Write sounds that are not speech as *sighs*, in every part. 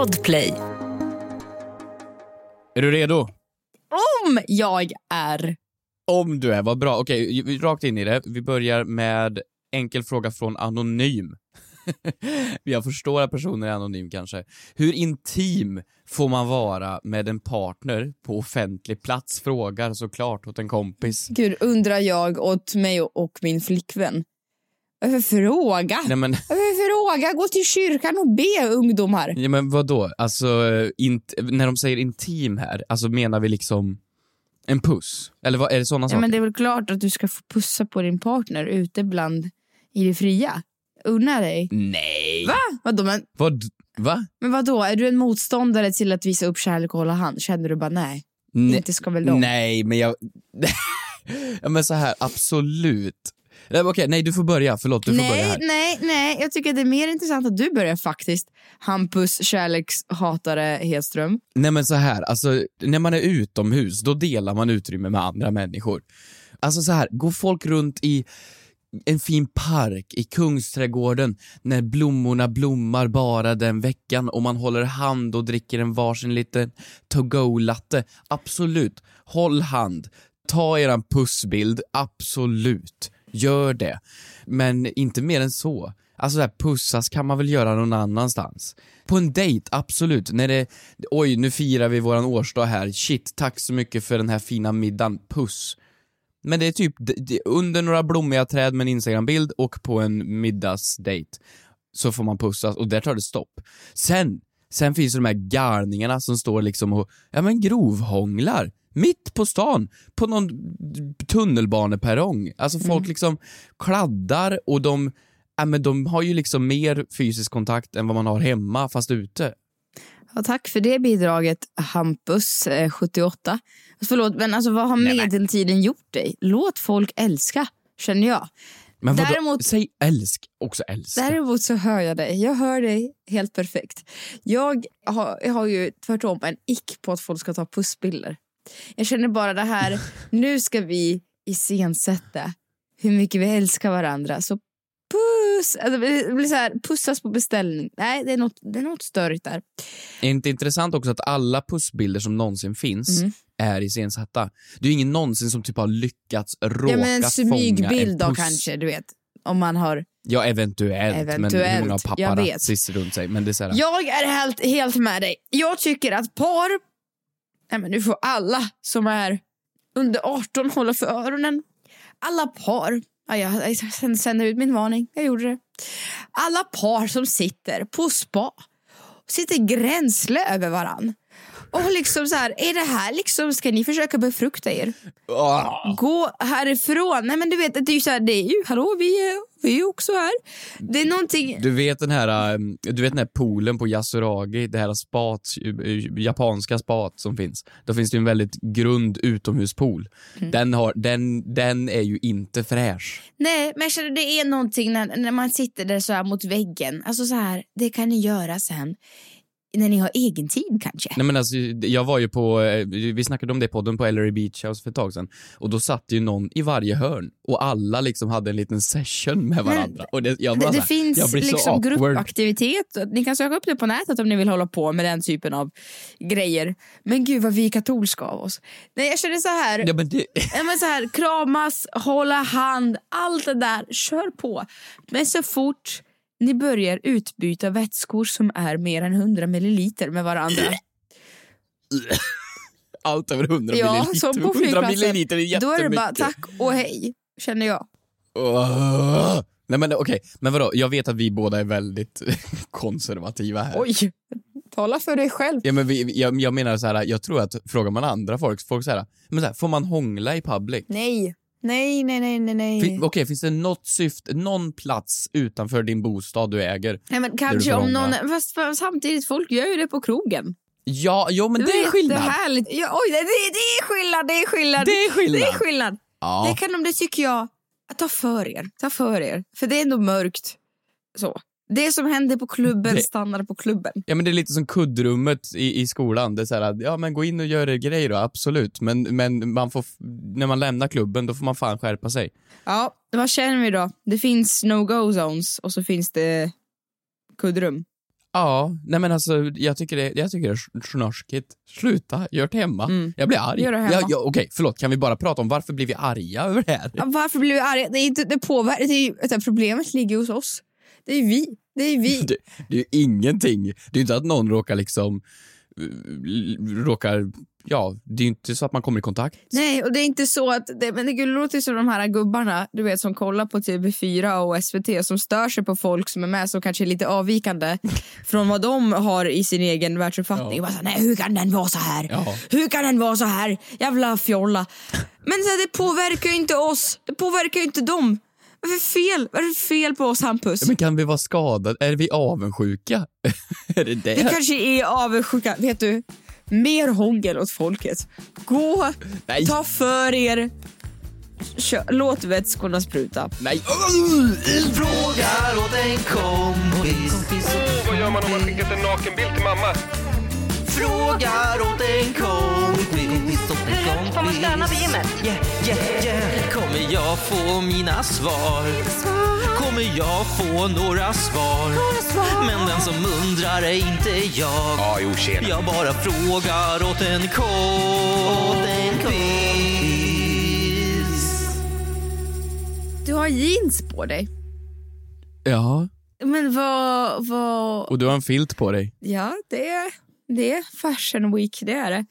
Podplay. Är du redo? Om jag är. Om du är, vad bra. Okej, rakt in i det. Vi börjar med enkel fråga från Anonym. *laughs* Jag förstår att personen är anonym kanske. Hur intim får man vara med en partner på offentlig plats? Frågar såklart åt en kompis. Gud, undrar jag åt mig och min flickvän. Varför fråga? Nej men, Varför fråga? Gå till kyrkan och be ungdomar. ja, men vadå? Alltså, int, när de säger intim här, alltså menar vi liksom en puss? Eller vad, är det sådana Ja, saker? men det är väl klart att du ska få pussa på din partner ute bland i det fria. Unna dig. Nej! Va? Vadå, men, Vad? Va? men vadå, är du en motståndare till att visa upp kärlek och hålla hand? Känner du bara nej? Nej. Inte ska väl de? Nej, men jag... *laughs* ja, men så här, absolut. Nej, men Okej, nej du får börja. Förlåt, du får börja nej, här. nej, nej. Jag tycker det är mer intressant att du börjar faktiskt. Hampus kärlekshatare Hedström. Nej men så här, alltså när man är utomhus, då delar man utrymme med andra människor. Alltså så här, går folk runt i en fin park i Kungsträdgården när blommorna blommar bara den veckan och man håller hand och dricker en varsin liten to-go-latte. Absolut, håll hand. Ta eran pussbild, absolut. Gör det. Men inte mer än så. Alltså så här, pussas kan man väl göra någon annanstans. På en dejt, absolut. När det, oj nu firar vi våran årsdag här, shit tack så mycket för den här fina middagen, puss. Men det är typ under några blommiga träd med en Instagram-bild och på en middagsdejt så får man pussas och där tar det stopp. Sen, sen finns det de här galningarna som står liksom och, ja men grovhånglar. Mitt på stan, på någon tunnelbaneperrong. Alltså folk liksom kladdar och de, ja men de har ju liksom mer fysisk kontakt än vad man har hemma fast ute. Ja, tack för det bidraget, Hampus, eh, 78. Förlåt, men alltså, vad har Nej, medeltiden gjort dig? Låt folk älska, känner jag. Men vadå, Däremot- säg älsk, också älska. Däremot så hör jag dig. Jag hör dig helt perfekt. Jag har, jag har ju tvärtom en ick på att folk ska ta pussbilder. Jag känner bara det här, nu ska vi iscensätta hur mycket vi älskar varandra. Så puss! Alltså, det blir så här, pussas på beställning. Nej, det är något, det är något störigt där. Är det inte intressant också att alla pussbilder som någonsin finns Mm. är iscensatta? Det är ju ingen någonsin som typ har lyckats råka Ja, men en fånga smygbild då kanske, du vet. Om man har... Ja, eventuellt. Men hur Eventuellt, många paparazzis runt sig? Men det är så här, Jag är helt, helt med dig. Jag tycker att par... Nej, men nu får alla som är under 18 hålla för öronen. Alla par... Ja, jag sänder ut min varning. Jag gjorde det. Alla par som sitter på spa sitter gränsle över varann. Och liksom så här, är det här liksom, ska ni försöka befrukta er? Åh! Gå härifrån. Nej men du vet, det är ju så här, det är ju, hallå vi är, vi är också här. Det är någonting, Du vet den här, um, du vet den här poolen på Yasuragi, det här spat, uh, japanska spat som finns. Då finns det en väldigt grund utomhuspool. Mm. Den, har, den, den är ju inte fräsch. Nej, men jag känner det är någonting när, när man sitter där så här mot väggen. Alltså så här, det kan ni göra sen. När ni har egen tid kanske. Nej men alltså, jag var ju på, eh, vi snackade om det i podden på Ellery Beach House för ett tag sedan. Och då satt ju någon i varje hörn och alla liksom hade en liten session med varandra. och det, jag Det, bara det jag finns blir så liksom gruppaktivitet. Ni kan söka upp det på nätet om ni vill hålla på med den typen av grejer. Men gud vad vi är katolska av oss. Nej, jag känner så här. Ja, men det, *laughs* Ja, men så här, kramas, hålla hand, allt det där, kör på. Men så fort ni börjar utbyta vätskor som är mer än 100 milliliter med varandra. *laughs* allt över 100 ja, milliliter. som på 100 flygplatsen. milliliter är Då är det bara jättemycket. tack och hej, känner jag. Nej men okej, men vadå, jag vet att vi båda är väldigt *laughs* konservativa här. Oj, tala för dig själv. Ja, men vi, jag, jag menar så här, jag tror att frågar man andra folk, folk så här, men så här, får man hångla i public? Nej, nej, nej, nej, nej. nej. Fin, Okej, finns det något syfte, någon plats utanför din bostad du äger? Nej, men kanske om någon, fast, fast samtidigt, folk gör ju det på krogen. Ja, jo men det är skillnad. Jättehärligt. Ja, oj, det, det, det är skillnad, det är skillnad. Det är skillnad. Det är skillnad. Ja. Det kan de, det tycker jag, ta för er. Ta för er. För det är ändå mörkt. Så. Det som händer på klubben Det- stannar på klubben. Ja men det är lite som kuddrummet i, i skolan. Det är så här, ja men gå in och gör er grej då, absolut. Men, men man får, när man lämnar klubben då får man fan skärpa sig. Ja, vad känner vi då? Det finns no-go zones och så finns det kuddrum. Ja, nej men alltså jag tycker det, jag tycker det är snorskigt. Sluta, gör det hemma. Jag blir arg. Mm. Gör det hemma. Ja, ja, Okej, förlåt, kan vi bara prata om varför blir vi arga över det här? Ja, Varför blir vi arga? Det, är inte, det påverkar, det är problemet ligger hos oss. Det är vi. Det är vi. *laughs* Det, det är ju ingenting. Det är inte att någon råkar liksom, eh, råkar, ja, det är ju inte så att man kommer i kontakt. Nej, och det är inte så att... Det, men det låter som de här gubbarna du vet, som kollar på TV4 och SVT som stör sig på folk som är med som kanske är lite avvikande *laughs* från vad de har i sin egen världsuppfattning. Ja. Bara så, Nej, hur kan den vara så här? Ja. Hur kan den vara så här? Jävla fjolla. Men så här, det påverkar ju inte oss. Det påverkar ju inte dem. Vad är det för fel? Vad är det för fel på oss, Hampus? Ja, Men kan vi vara skadade? Är vi avundsjuka? *laughs* är det det? Vi kanske är avundsjuka. Vet du? Mer hångel åt folket. Gå, Nej. ta för er. Kör, låt vätskorna spruta. Nej! Frågar åt en kompis. Vad gör man om man skickat en nakenbild till mamma? Frågar åt en kompis. En kompis. Får man stöna på gymmet? Yeah, yeah, jag få mina svar? Kommer jag få några svar? Men den som undrar är inte jag. Ja, jo, tjena. Jag bara frågar åt en kompis. Du har jeans på dig. Ja, Men vad... vad och du har en filt på dig. ja, det är, det är fashion week, det är det.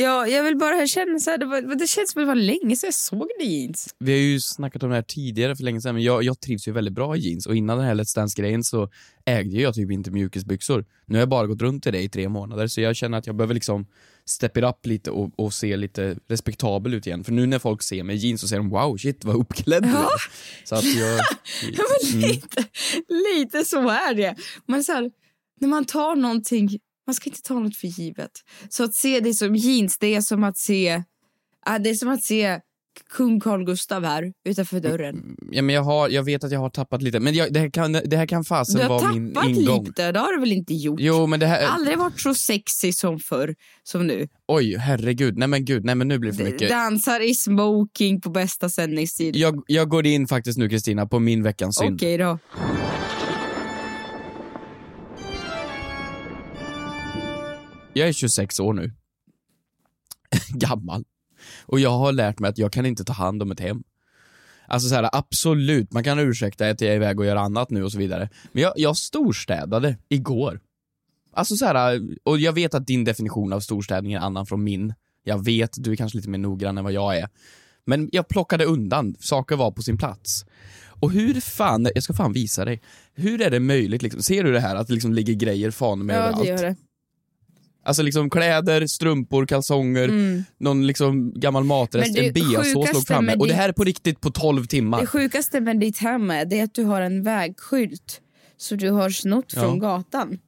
Jag, jag vill bara känna så här, det, var, det känns som det var länge sedan jag såg jeans. Vi har ju snackat om det här tidigare för länge sedan, men jag, jag trivs ju väldigt bra i jeans och innan den här Let's Dance-grejen så ägde jag typ inte mjukisbyxor. Nu har jag bara gått runt i det i tre månader så jag känner att jag behöver liksom step it up lite och, och se lite respektabel ut igen. För nu när folk ser mig i jeans så säger de wow, shit vad uppklädd du är. Så att jag... *laughs* Ja, men lite, lite så är det. Man så här, när man tar någonting, man ska inte ta något för givet. Så att se det som jeans, det är som att se, ja, det är som att se kung Carl Gustav här utanför dörren. Ja, men jag, har, jag vet att jag har tappat lite, men jag, det, här kan, det här kan fasen Du har vara min tappat ingång. lite, det har du väl inte gjort? Jo, men det här... Aldrig varit så sexy som förr, som nu. Oj, herregud. Nej men gud, nej men nu blir det för mycket. Dansar i smoking på bästa sändningstid. Jag, jag går in faktiskt nu Kristina på min veckans synd. Okej då. Jag är 26 år nu. *laughs* Gammal. Och jag har lärt mig att jag kan inte ta hand om ett hem. Alltså så här, absolut, man kan ursäkta att jag är iväg och gör annat nu och så vidare. Men jag, jag storstädade igår. Alltså så här, och jag vet att din definition av storstädning är annan från min. Jag vet, du är kanske lite mer noggrann än vad jag är. Men jag plockade undan, saker var på sin plats. Och hur fan, jag ska fan visa dig. Hur är det möjligt liksom? Ser du det här att det liksom ligger grejer fan med Ja, överallt? det gör det. Alltså liksom kläder, strumpor, kalsonger, någon liksom gammal matrest, en beasås låg framme. Och det här är på riktigt på 12 timmar. Det sjukaste med ditt hem är att du har en vägskylt så du har snott Ja. från gatan. Med,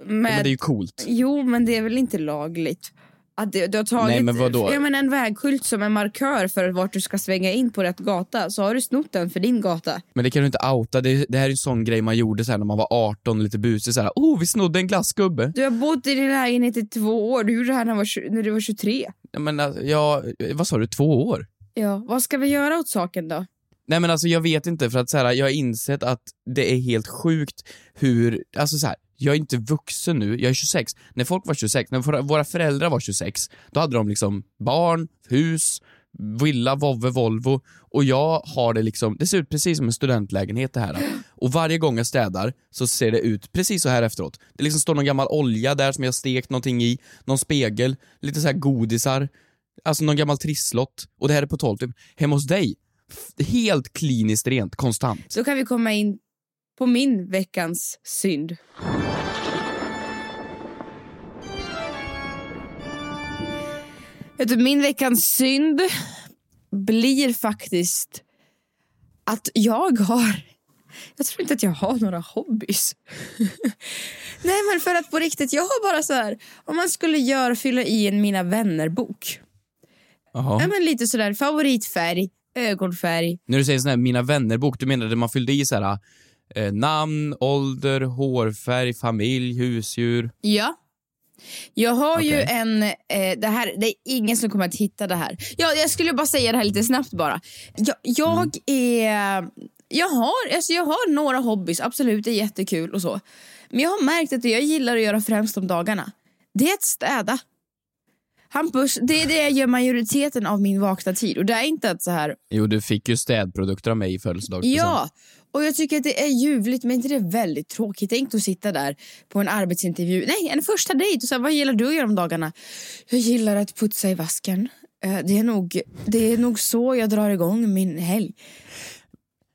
Ja, men det är ju coolt. Jo, men det är väl inte lagligt? Att det, du har tagit Nej, men vadå? Ja, men en vägskylt som en markör för vart du ska svänga in på rätt gata, så har du snott den för din gata. Men det kan du inte outa. Det, det här är en sån grej man gjorde så här när man var 18 lite busig. Så här, oh, vi snodde en glassgubbe. Du har bott i din lägenhet i två år, du gjorde det här när, du var när du var 23. Ja, men, alltså, ja, vad sa du, två år? Ja, vad ska vi göra åt saken då? Nej men alltså jag vet inte för att så här, jag har insett att det är helt sjukt hur, alltså så här, jag är inte vuxen nu, jag är 26. När folk var 26, när våra, föräldrar var 26, då hade de liksom barn, hus, villa, vovve, Volvo och jag har det liksom, det ser ut precis som en studentlägenhet det här. Och varje gång jag städar så ser det ut precis så här efteråt. Det liksom står någon gammal olja där som jag stekt någonting i, någon spegel, lite så här godisar, alltså någon gammal trisslott och det här är på 12 typ. Hemma hos dig, helt kliniskt rent, konstant. Då kan vi komma in på min veckans synd. Vet du, min veckans synd blir faktiskt att jag har... Jag tror inte att jag har några hobbys. *laughs* Nej, men för att på riktigt, jag har bara så här... Om man skulle göra, fylla i en Mina vänner-bok. Jaha. Ja, men lite sådär favoritfärg, ögonfärg, När du säger sån här Mina vänner-bok, du menar det man fyllde i så här eh, namn, ålder, hårfärg, familj, husdjur? Ja. Jag har ju Okej. en... Eh, det, här, det är ingen som kommer att hitta det här. Jag, jag skulle bara säga det här lite snabbt bara. Jag, jag är... Jag har, alltså jag har några hobbys, absolut, det är jättekul och så. Men jag har märkt att det jag gillar att göra främst om dagarna, det är att städa. Hampus, det är det jag gör majoriteten av min vakna tid. Och det är inte att så här, Jo, du fick ju städprodukter av mig i födelsedagspresent. ja. Och jag tycker att det är ljuvligt, men inte det är väldigt tråkigt? Tänk att sitta där på en arbetsintervju, nej, en första dejt och säga vad gillar du att göra om dagarna? Jag gillar att putsa i vasken. Eh, Det är nog, det är nog så jag drar igång min helg.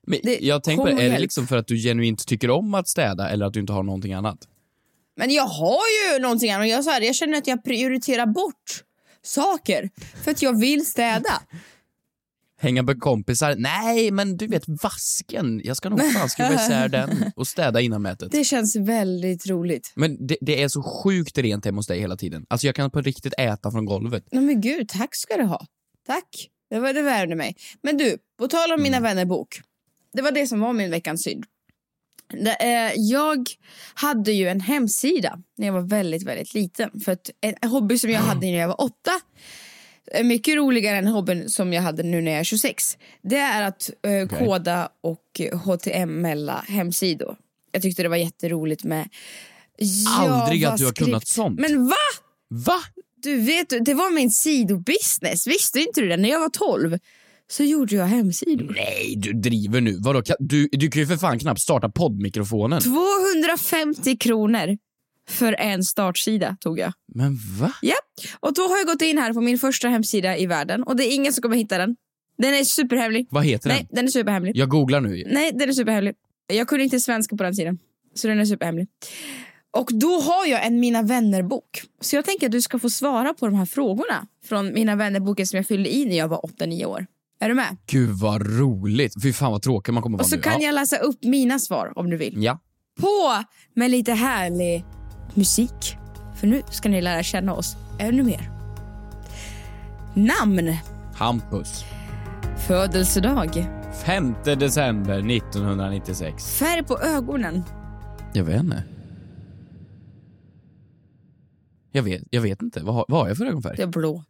Men Det- jag tänker på det, är det liksom för att du genuint tycker om att städa eller att du inte har någonting annat? Men jag har ju någonting annat. Jag, så här, jag känner att jag prioriterar bort saker för att jag vill städa. Hänga med kompisar? Nej, men du vet vasken. Jag ska nog fan skruva isär *laughs* den och städa innan mätet. Det känns väldigt roligt. Men det, det är så sjukt rent hemma hos dig hela tiden. Alltså jag kan på riktigt äta från golvet. Nej men gud, tack ska du ha. Tack. Det var det värde mig. Men du, på tal om Mina vänner-bok. Det var det som var min veckans synd. Eh, jag hade ju en hemsida när jag var väldigt, väldigt liten. För att en hobby som jag hade när jag var åtta mycket roligare än hobbyn som jag hade nu när jag är 26. Det är att eh, koda och HTML-a hemsidor. Jag tyckte det var jätteroligt med Aldrig att du har kunnat sånt. Men va? Va? Du vet, det var min sidobusiness. Visste inte du det? När jag var 12 så gjorde jag hemsidor. Nej, du driver nu. Vadå? Du, du kan ju för fan knappt starta poddmikrofonen. 250 kronor för en startsida tog jag. Men va? Ja, och då har jag gått in här på min första hemsida i världen och det är ingen som kommer hitta den. Den är superhemlig. Vad heter Nej, den? den är superhemlig. Jag googlar nu. Nej, den är superhemlig. Jag kunde inte svenska på den tiden. Så den är superhemlig. Och då har jag en Mina vänner-bok. Så jag tänker att du ska få svara på de här frågorna från Mina vänner-boken som jag fyllde i när jag var 8-9 år. Är du med? Gud vad roligt. Fy fan vad tråkig man kommer vara Och så nu. kan ja. jag läsa upp mina svar om du vill. Ja. På med lite härlig musik. För nu ska ni lära känna oss ännu mer. Namn. Hampus. Födelsedag. 5 december 1996. Färg på ögonen. Jag vet inte. Jag vet, jag vet inte. Vad har, vad har jag för ögonfärg? Det är blå.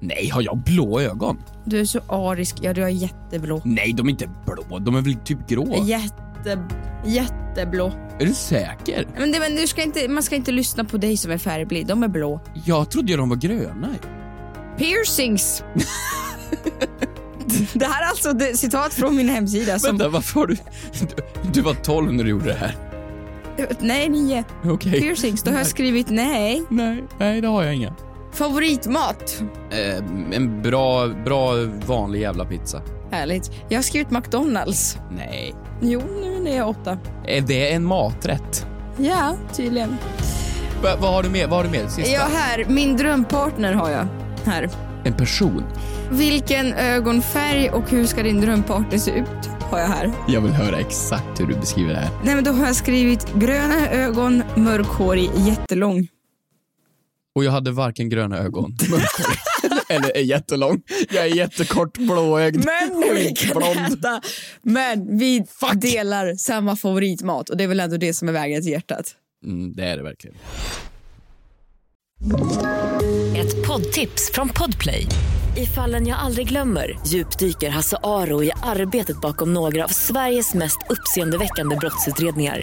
Nej, har jag blå ögon? Du är så arisk. Ja, du har jätteblå. Nej, de är inte blå. De är väl typ grå? Jätte, jätteblå. Är du säker? Men, det, men du ska inte, man ska inte lyssna på dig som är färgblind. De är blå. Jag trodde ju de var gröna. Piercings. *laughs* det här är alltså det, citat från min hemsida. Som, Vänta, varför har du... Du, du var 12 när du gjorde det här. nej, nio. Okej. Piercings. Då har jag skrivit nej. Nej, nej, det har jag inga. Favoritmat. Eh, en bra, bra vanlig jävla pizza. Härligt. Jag har skrivit McDonalds. Nej. Jo, nu när jag är åtta. Är det en maträtt? Ja, tydligen. Va, vad har du mer? Vad har du mer? Sista. Ja, här. Min drömpartner har jag. Här. En person. Vilken ögonfärg och hur ska din drömpartner se ut? Har jag här. Jag vill höra exakt hur du beskriver det här. Nej, men då har jag skrivit gröna ögon, mörkhårig, jättelång. Och jag hade varken gröna ögon, *laughs* eller är jättelång. Jag är jättekort, blåögd Men vi kan äta. Men vi delar samma favoritmat och det är väl ändå det som är vägen till hjärtat. Mm, det är det verkligen. Ett poddtips från Podplay. I fallen jag aldrig glömmer djupdyker Hasse Aro i arbetet bakom några av Sveriges mest uppseendeväckande brottsutredningar.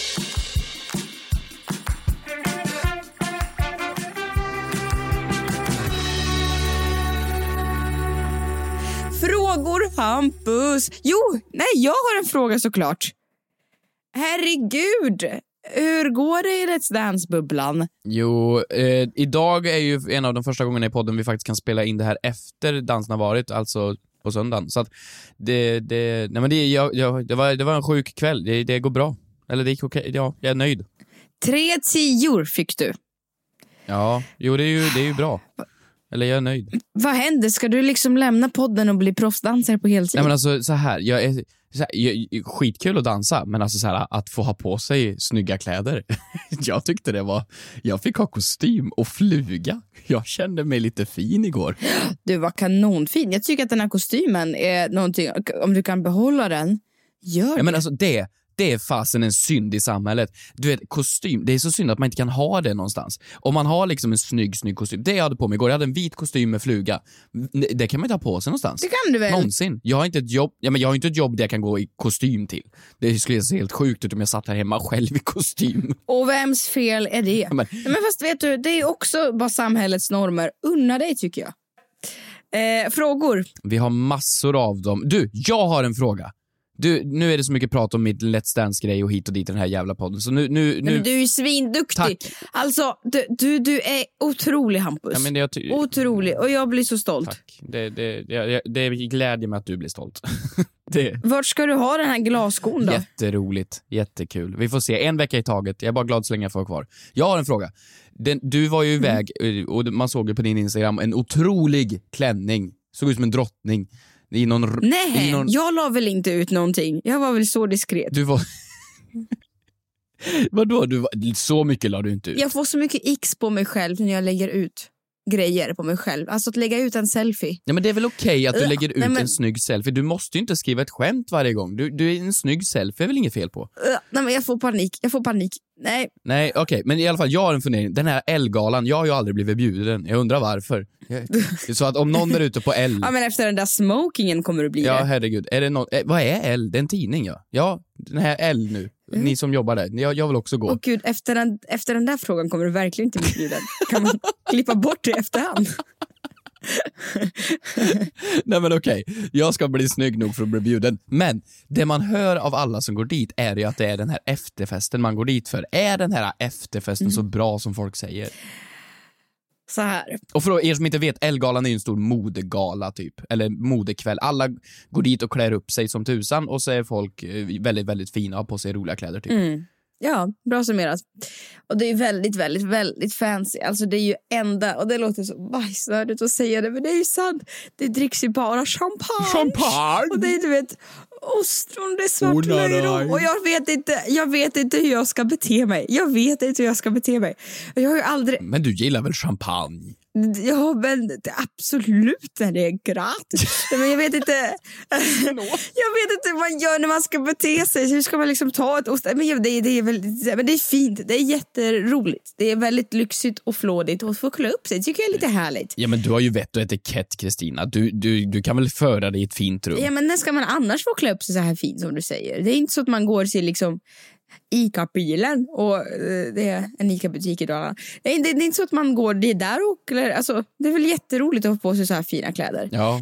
Hampus. Jo, nej jag har en fråga såklart. Herregud, hur går det i Let's Dance-bubblan? Jo, eh, idag är ju en av de första gångerna i podden vi faktiskt kan spela in det här efter dansen har varit, alltså på söndagen. Så att det, det, nej men det, jag, jag, det, var, det var en sjuk kväll, det, det går bra. Eller det gick okej, ja, jag är nöjd. Tre tior fick du. Ja, jo det är ju, det är ju bra. Eller jag är nöjd. Vad händer? Ska du liksom lämna podden och bli proffsdansare på heltid? Nej men alltså så här, jag är, så här, ju- skitkul att dansa, men alltså så här, att få ha på sig snygga kläder. *laughs* jag tyckte det var, jag fick ha kostym och fluga. Jag kände mig lite fin igår. Du var kanonfin. Jag tycker att den här kostymen är någonting, om du kan behålla den, gör Ja, det. men alltså det, det är fasen en synd i samhället. Du vet, kostym, det är så synd att man inte kan ha det någonstans. Om man har liksom en snygg, snygg kostym. Det jag hade på mig igår, jag hade en vit kostym med fluga. Det kan man inte ha på sig någonstans. det kan du väl? Någonsin. Jag har inte ett jobb, ja, men jag har inte ett jobb där jag kan gå i kostym till. Det skulle se helt sjukt ut om jag satt här hemma själv i kostym. Och vems fel är det? *laughs* Men- men fast vet du, det är också bara samhällets normer. Unna dig tycker jag. Eh, frågor? Vi har massor av dem. Du, jag har en fråga. Du, nu är det så mycket prat om mitt Let's Dance-grej och hit och dit i den här jävla podden, så nu... nu, nu men du är ju svinduktig. Tack. Alltså, du, du, du är otrolig Hampus. ja, men jag ty- Otrolig. Och jag blir så stolt. Tack. Det, det, det, det glädjer mig att du blir stolt. *laughs* det Vart ska du ha den här glasskon då? Jätteroligt, jättekul. Vi får se, en vecka i taget. Jag är bara glad så länge jag får kvar. Jag har en fråga. Den, du var ju iväg, eh, och man såg ju på din Instagram, en otrolig klänning. Såg ut som en drottning. I någon, Nej, i någon, jag la väl inte ut någonting. Jag var väl så diskret. Du var... *laughs* Vadå? Du var... Så mycket la du inte ut? Jag får så mycket x på mig själv när jag lägger ut grejer på mig själv. Alltså att lägga ut en selfie. Ja, men det är väl okej att du lägger ut nej, men- en snygg selfie? Du måste ju inte skriva ett skämt varje gång. Du, du är en snygg selfie är väl inget fel på? Uh, nej, men jag får panik. Jag får panik. Nej, Nej, okej, men i alla fall, jag har en fundering. Den här L-galan, jag har ju aldrig blivit bjuden. Jag undrar varför. Jag- Så att om någon där ute på L... *laughs* ja, men efter den där smokingen kommer det bli Ja, det. herregud. Är det någon, eh, vad är L? Det är en tidning, ja. Ja, den här L nu. Mm. Ni som jobbar där. Jag, jag vill också gå. Åh gud, efter den, efter den där frågan kommer du verkligen inte bli bjuden. Kan man *laughs* klippa bort det i efterhand? *laughs* Nej men okej, jag ska bli snygg nog för att bli bjuden. Men det man hör av alla som går dit är ju att det är den här efterfesten man går dit för. Är den här efterfesten Mm. så bra som folk säger? Så här. Och för er som inte vet, Ellegalan är ju en stor modegala typ, eller modekväll. Alla går dit och klär upp sig som tusan och så är folk eh, väldigt, väldigt fina och har på sig roliga kläder typ. Mm. Ja, bra summerat. Och det är väldigt, väldigt, väldigt fancy. Alltså det är ju enda, och det låter så bajsnödigt att säga det, men det är ju sant. Det dricks ju bara champagne. Champagne! Och det är du vet ostron, det är svart Oh. Och jag vet, inte, jag vet inte hur jag ska bete mig. Jag vet inte hur jag ska bete mig. Jag har ju aldrig... Men du gillar väl champagne? *laughs* Ja, men absolut när det är gratis. Men jag vet inte... *laughs* jag vet inte hur man gör när man ska bete sig. Hur ska man liksom ta ett ost? Men jag- det, är- det, är väldigt, men det är fint. Det är jätteroligt. Det är väldigt lyxigt och flådigt. Och få klä upp sig tycker jag är lite härligt. Ja men du har ju vett och etikett Kristina. Du, du, du kan väl föra dig i ett fint rum? Ja, men när ska man annars få klä upp sig så här fint som du säger? Det är inte så att man går till liksom ICA-bilen och eh, det är en ICA-butik i Dalarna. Det är, det, det är inte så att man går det där och eller, alltså, Det är väl jätteroligt att ha på sig så här fina kläder. Ja.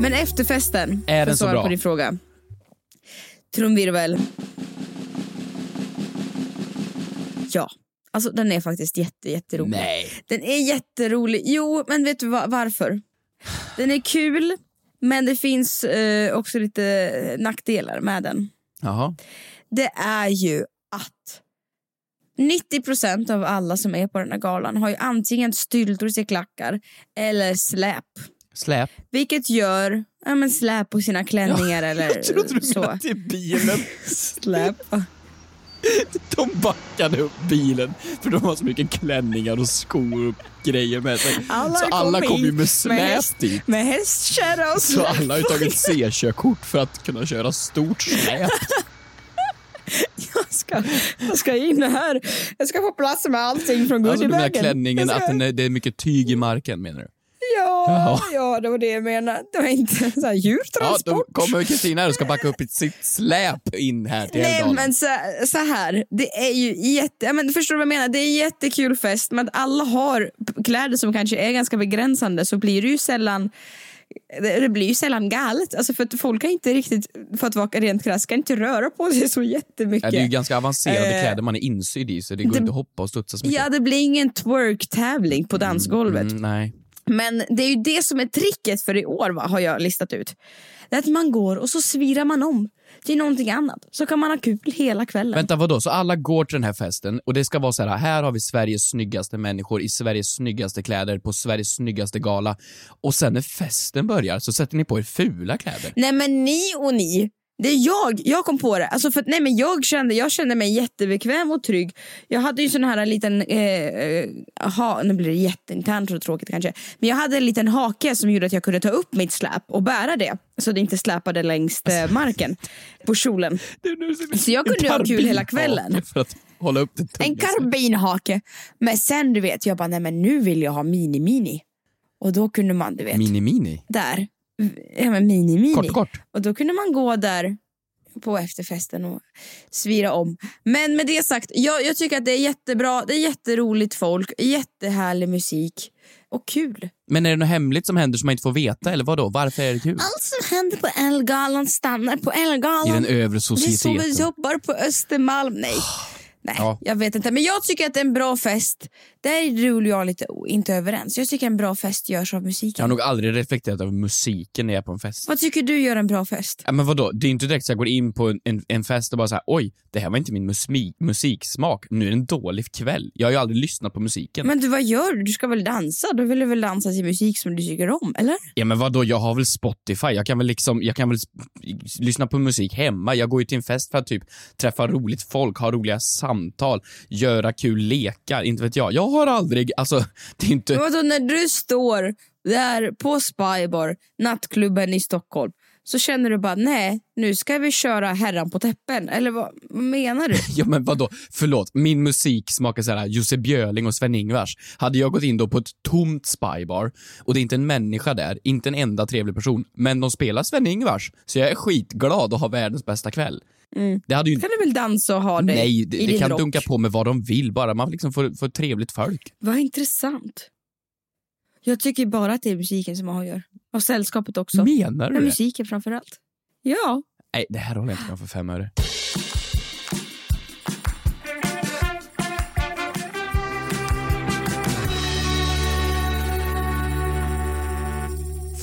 Men efterfesten, Är den så bra? på din fråga. Trumvirvel. Ja, alltså den är faktiskt jätte, jätterolig. Nej. Den är jätterolig. Jo, men vet du va- varför? Den är kul, men det finns eh, också lite nackdelar med den. Jaha. Det är ju att 90% av alla som är på den här galan har ju antingen styltor i klackar eller släp. Släp. Vilket gör ja, men släp på sina klänningar eller Jag trodde du så. menade till bilen. Släp. *laughs* De backade upp bilen för de har så mycket klänningar och skor och grejer med sig. Alla så alla kom ju med med släp häst- dit. Med hästkärra och Så släp. alla har ju tagit C-körkort för att kunna köra stort släp. *laughs* Jag ska, jag ska in här. Jag ska få plats med allting från Alltså du menar klänningen, ska- att den är, det är mycket tyg i marken menar du? Ja, Jaha. ja, det var det jag menade. Det var inte så här Ja, djurtransport. då kommer Kristina och ska backa upp sitt släp in här till Nej Älvdalen. men så, så här, det är ju jätte, ja, men förstår du vad jag menar? Det är en jättekul fest men att alla har kläder som kanske är ganska begränsande så blir det ju sällan det blir ju sällan galet. Alltså för att folk kan inte riktigt, för att vara rent krasst, kan inte röra på sig så jättemycket. Ja, det är ju ganska avancerade Eh, kläder man är insydd i så det går det- inte att hoppa och studsa så mycket. Ja, det blir ingen twerk-tävling på dansgolvet. Mm, nej. Men det är ju det som är tricket för i år va, har jag listat ut. Det är att man går och så svirar man om till någonting annat. Så kan man ha kul hela kvällen. Vänta, vadå? Så alla går till den här festen och det ska vara så här, här har vi Sveriges snyggaste människor i Sveriges snyggaste kläder på Sveriges snyggaste gala. Och sen när festen börjar så sätter ni på er fula kläder. Nej men ni och ni, det är jag, jag kom på det. Alltså för, nej, men jag, kände, jag kände mig jättebekväm och trygg. Jag hade ju sån här liten, eh, eh, ha, nu blir det jätteinternt och tråkigt kanske. Men jag hade en liten hake som gjorde att jag kunde ta upp mitt släp och bära det. Så det inte släpade längs eh, *laughs* marken på kjolen. Så jag kunde ha kul hela kvällen. Hålla upp det En karbinhake. Men sen du vet, jag bara nej men nu vill jag ha mini-mini. Och då kunde man du vet, Mini-mini. där, ja men mini-mini. Kort, kort. Och då kunde man gå där på efterfesten och svira om. Men med det sagt, jag, jag tycker att det är jättebra, det är jätteroligt folk, jättehärlig musik och kul. Men är det något hemligt som händer som man inte får veta eller vadå? Varför är det kul? Allt som händer på Ellegalan stannar på I Ellegalan. den övre Vi sover societeten. jobbar på Östermalm. Nej. Nej, Ja. jag vet inte. Men jag tycker att det är en bra fest. Där är du och jag lite inte överens. Jag tycker en bra fest görs av Jag musiken. har nog aldrig reflekterat över musiken när jag är på en fest. Vad tycker du gör en bra fest? Ja, men vadå? Det är inte direkt så jag går in på en, en, en fest och bara så här, oj, det här var inte min musmi- musiksmak. Nu är det en dålig kväll. Jag har ju aldrig lyssnat på musiken. Men du, vad gör du? Du ska väl dansa? Då vill du väl dansa till musik som du tycker om, eller? Ja men vadå, jag har väl Spotify. Jag kan väl liksom, jag kan väl lyssna på musik hemma. Jag går ju till en fest för att typ träffa roligt folk, ha roliga samtal, göra kul lekar. Inte vet jag. Jag har aldrig, alltså, det är Men inte... vadå, när du står där på Spybar, nattklubben i Stockholm, så känner du bara nej, nu ska vi köra herran på täppen. Eller vad, vad menar du? *laughs* Ja men vadå, förlåt. Min musik smakar såhär Jussi Björling och Sven-Ingvars. Hade jag gått in då på ett tomt spybar och det är inte en människa där, inte en enda trevlig person, men de spelar Sven-Ingvars, så jag är skitglad och har världens bästa kväll. Mm. Det hade ju kan du väl dansa och ha det Nej, i det, din det kan rock? dunka på med vad de vill bara man liksom får, får trevligt folk. Vad intressant. Jag tycker bara att det är musiken som avgör. Och sällskapet också. Menar du Men det? musiken framför allt. Ja. Nej, det här håller jag inte med för fem öre.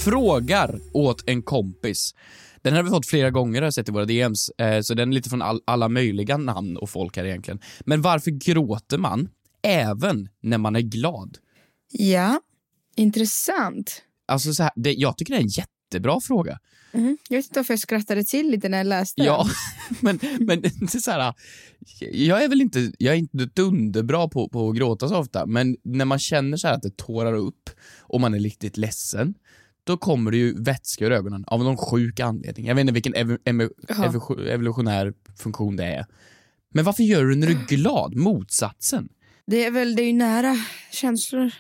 Frågar åt en kompis. Den har vi fått flera gånger har jag sett i våra DMs, eh, så den är lite från all, alla möjliga namn och folk här egentligen. Men varför gråter man även när man är glad? Ja. Intressant. Alltså så här, det, jag tycker det är en jättebra fråga. Mhm. Jag vet inte varför jag skrattade till lite när jag läste Ja, den. *laughs* men, men det är så här, jag är väl inte, jag är inte dunderbra på, på att gråta så ofta, men när man känner så här att det tårar upp och man är riktigt ledsen, då kommer det ju vätska ur ögonen av någon sjuk anledning. Jag vet inte vilken ev ev evolutionär funktion det är. Men varför gör du när du är *sighs* glad? Motsatsen. Det är väl det är ju nära känslor.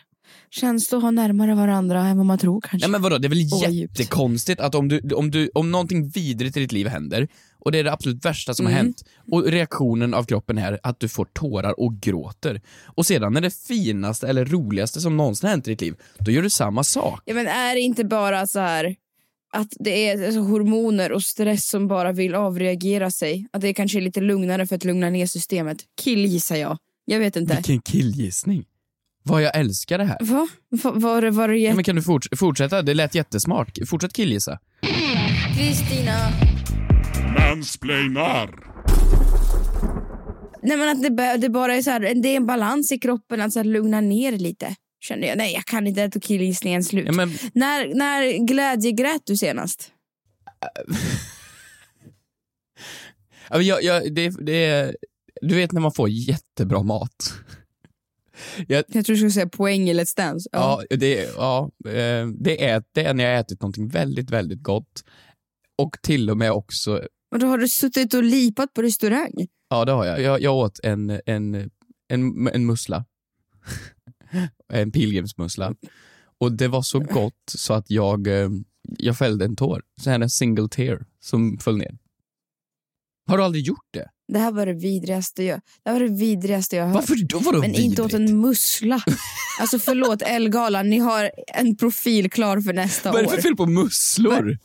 Känslor har närmare varandra än vad man tror kanske. Ja, men vadå, det är väl Åh, vad djupt. jättekonstigt att om, du, om, du, om någonting vidrigt i ditt liv händer och det är det absolut värsta som har Mm. hänt och reaktionen av kroppen är att du får tårar och gråter och sedan när det finaste eller roligaste som någonsin har hänt i ditt liv, då gör du samma sak. Ja, men är det inte bara så här att det är alltså, hormoner och stress som bara vill avreagera sig? Att det kanske är lite lugnare för att lugna ner systemet? Killgissar jag. Jag vet inte. Vilken killgissning. Vad jag älskar det här. Va? Va- Var det, var det Ja, men kan du forts fortsätta? Det lät jättesmart. Fortsätt killgissa. Kristina. Mansplainar. Nej men att det, det bara är så här, det är en balans i kroppen att så här, lugna ner lite. Känner jag. Nej jag kan inte äta killgissningen slut. Ja, men, När, när glädjegrät du senast? *laughs* ja, jag, jag, det, det är, du vet när man får jättebra mat. *laughs* Jag, Jag tror du skulle säga poäng i Let's Dance. Ja, det, ja eh, det, är, det är när jag har ätit någonting väldigt, väldigt gott. Och till och med också, Och då har du suttit och lipat på restaurang? ja det har jag. Jag, jag åt en, en, en, en mussla. *laughs* en pilgrimsmussla. Och det var så gott så att jag, eh, jag fällde en tår. Så här en single tear som föll ner. Har du aldrig gjort det? Det här var det vidrigaste jag, det här var det vidrigaste jag hört. Varför då? Vadå Men inte åt vidrigt? en mussla. *laughs* Alltså förlåt Elgalan, ni har en profil klar för nästa Vad är det år. för fel på musslor?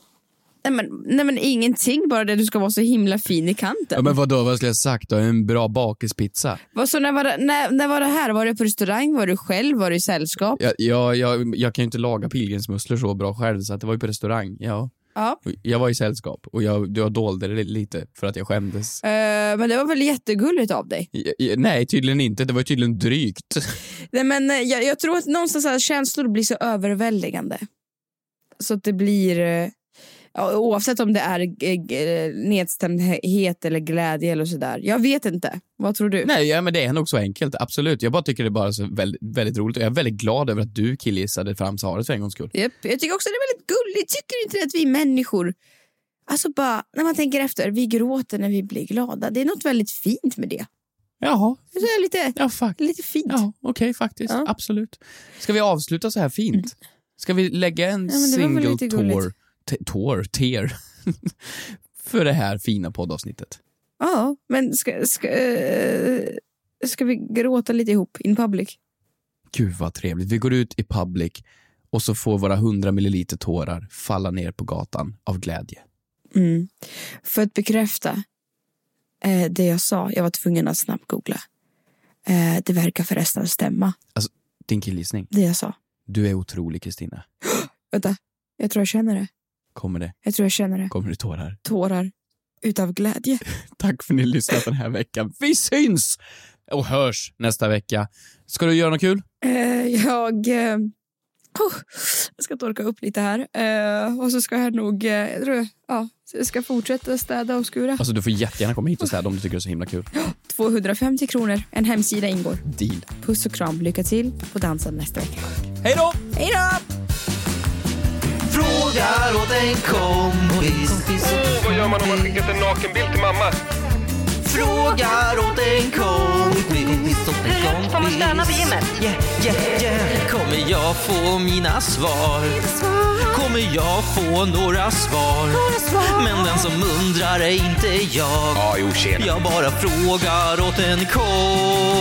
Nej men, nej men ingenting, bara det du ska vara så himla fin i kanten. Ja, men vadå, vad skulle jag sagt då? En bra bakispizza? Vad, så när, var det, när, när var det här? Var det på restaurang? Var du själv? Var du i sällskap? Jag, jag, jag, jag kan ju inte laga pilgrimsmusslor så bra själv så att det var ju på restaurang. Ja. Ja. Jag var i sällskap och jag, jag dolde det lite för att jag skämdes. Eh, men det var väl jättegulligt av dig? I- i- Nej, tydligen inte. Det var tydligen drygt. *laughs* Nej, men eh, jag, jag tror att någonstans här, känslor blir så överväldigande. Så att det blir, eh, ja, oavsett om det är nedstämdhet eller glädje eller sådär. Jag vet inte. Vad tror du? Nej, ja, men det är nog så enkelt. Absolut. Jag bara tycker det är bara så väldigt, väldigt roligt och jag är väldigt glad över att du killgissade fram svaret för en gångs skull. Japp, jag tycker också det är väldigt gulligt. Tycker inte att vi människor, alltså bara när man tänker efter, vi gråter när vi blir glada. Det är något väldigt fint med det. Jaha. Det är lite, Ja, fuck. lite fint. Ja, okej faktiskt. Ja. Absolut. Ska vi avsluta så här fint? Ska vi lägga en Ja, single tour, t- tour, tear, *laughs* för det här fina poddavsnittet? Ja, men ska, ska, eh, ska vi gråta lite ihop in public? Gud vad trevligt. Vi går ut i public och så får våra 100 milliliter tårar falla ner på gatan av glädje. Mm. För att bekräfta eh, det jag sa, jag var tvungen att snabbt googla. Eh, det verkar förresten stämma, Din killgissning. det jag sa. Du är otrolig Kristina. *gasps* Vänta, jag tror jag känner det. Kommer det? Jag tror jag känner det. Kommer det tårar? Tårar utav glädje. *laughs* Tack för att ni lyssnat den här veckan. Vi syns och hörs nästa vecka. Ska du göra något kul? Eh, jag... Eh, oh, jag ska torka upp lite här. Eh, och så ska jag nog... Eh, jag tror, ja, så jag ska fortsätta städa och skura. Alltså du får jättegärna komma hit och städa om du tycker det är så himla kul. 250 kronor. En hemsida ingår. Deal. Puss och kram. Lycka till på dansen nästa vecka. Hej då! Hej då! Frågar åt en kompis. Oh, vad gör man om man skickat en nakenbild till mamma? Frågar åt en kompis. Hur högt får man stöna på gymmet? Yeah, yeah, yeah. Kommer jag få mina svar? Kommer jag få några svar? Men den som undrar är inte jag. Jo. Jag bara frågar åt en kompis.